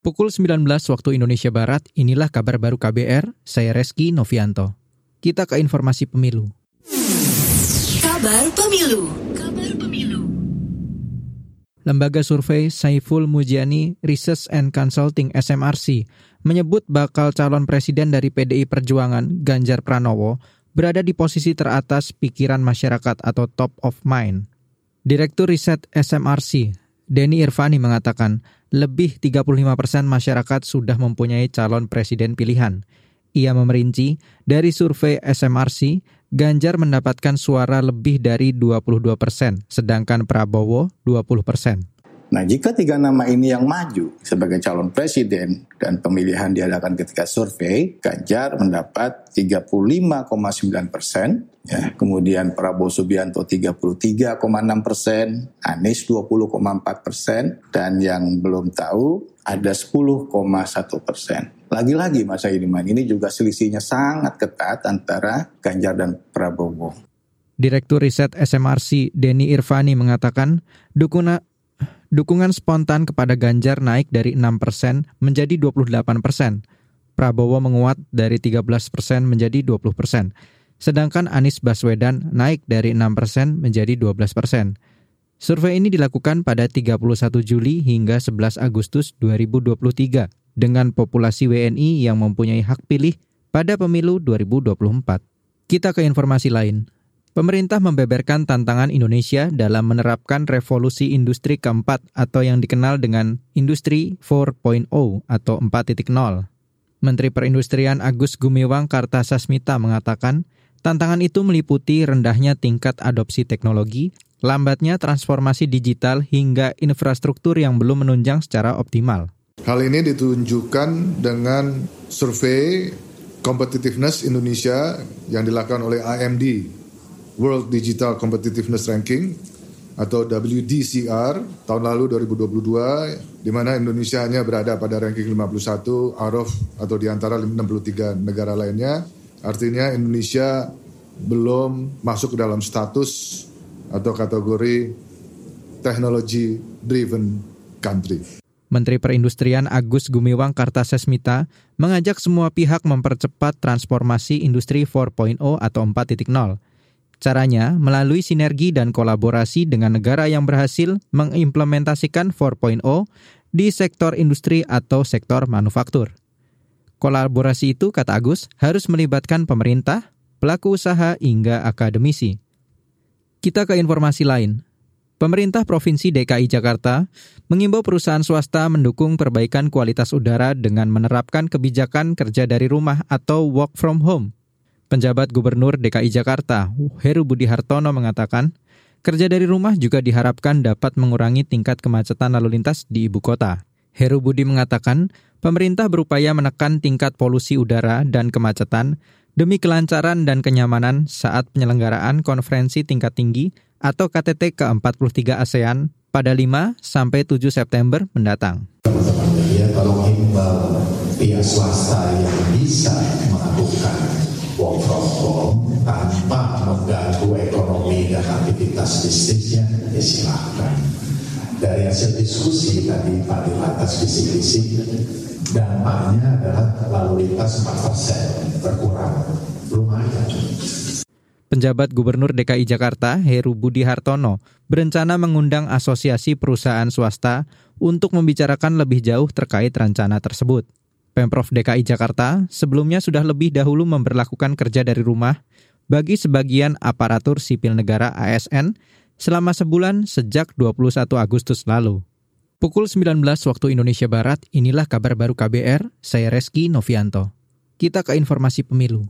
Pukul 19 waktu Indonesia Barat, inilah kabar baru KBR, saya Reski Novianto. Kita ke informasi pemilu. Kabar Pemilu. Kabar Pemilu. Lembaga survei Saiful Mujiani Research and Consulting SMRC menyebut bakal calon presiden dari PDI Perjuangan Ganjar Pranowo berada di posisi teratas pikiran masyarakat atau top of mind. Direktur Riset SMRC, Denny Irvani mengatakan lebih 35 persen masyarakat sudah mempunyai calon presiden pilihan. Ia memerinci, dari survei SMRC, Ganjar mendapatkan suara lebih dari 22 persen, sedangkan Prabowo 20 persen. Nah, jika tiga nama ini yang maju sebagai calon presiden dan pemilihan diadakan ketika survei, Ganjar mendapat 35,9 persen, ya, kemudian Prabowo Subianto 33,6 persen, Anies 20,4 persen, dan yang belum tahu ada 10,1 persen. Lagi-lagi Mas Aidiman, ini juga selisihnya sangat ketat antara Ganjar dan Prabowo. Direktur Riset SMRC Denny Irvani mengatakan, dukungan Dukungan spontan kepada Ganjar naik dari 6 persen menjadi 28 persen. Prabowo menguat dari 13 persen menjadi 20 persen. Sedangkan Anies Baswedan naik dari 6 persen menjadi 12 persen. Survei ini dilakukan pada 31 Juli hingga 11 Agustus 2023 dengan populasi WNI yang mempunyai hak pilih pada pemilu 2024. Kita ke informasi lain. Pemerintah membeberkan tantangan Indonesia dalam menerapkan revolusi industri keempat atau yang dikenal dengan Industri 4.0 atau 4.0. Menteri Perindustrian Agus Gumiwang Kartasasmita mengatakan, tantangan itu meliputi rendahnya tingkat adopsi teknologi, lambatnya transformasi digital hingga infrastruktur yang belum menunjang secara optimal. Hal ini ditunjukkan dengan survei competitiveness Indonesia yang dilakukan oleh AMD World Digital Competitiveness Ranking atau WDCR tahun lalu 2022 di mana Indonesia hanya berada pada ranking 51 out of atau di antara 63 negara lainnya. Artinya Indonesia belum masuk ke dalam status atau kategori technology driven country. Menteri Perindustrian Agus Gumiwang Kartasasmita mengajak semua pihak mempercepat transformasi industri 4.0 atau 4.0 Caranya melalui sinergi dan kolaborasi dengan negara yang berhasil mengimplementasikan 4.0 di sektor industri atau sektor manufaktur. Kolaborasi itu, kata Agus, harus melibatkan pemerintah, pelaku usaha, hingga akademisi. Kita ke informasi lain. Pemerintah Provinsi DKI Jakarta mengimbau perusahaan swasta mendukung perbaikan kualitas udara dengan menerapkan kebijakan kerja dari rumah atau work from home Penjabat Gubernur DKI Jakarta, Heru Budi Hartono mengatakan, kerja dari rumah juga diharapkan dapat mengurangi tingkat kemacetan lalu lintas di ibu kota. Heru Budi mengatakan, pemerintah berupaya menekan tingkat polusi udara dan kemacetan demi kelancaran dan kenyamanan saat penyelenggaraan konferensi tingkat tinggi atau KTT ke-43 ASEAN pada 5 sampai 7 September mendatang. Ya, kalau pihak swasta yang bisa home tanpa mengganggu ekonomi dan aktivitas bisnisnya, ya silahkan. Dari hasil diskusi tadi Pak di atas bisik-bisik, dampaknya adalah lalu lintas 4% berkurang. Lumayan. Penjabat Gubernur DKI Jakarta, Heru Budi Hartono, berencana mengundang asosiasi perusahaan swasta untuk membicarakan lebih jauh terkait rencana tersebut. Pemprov DKI Jakarta sebelumnya sudah lebih dahulu memperlakukan kerja dari rumah bagi sebagian aparatur sipil negara ASN selama sebulan sejak 21 Agustus lalu. Pukul 19 waktu Indonesia Barat, inilah kabar baru KBR, saya Reski Novianto. Kita ke informasi pemilu.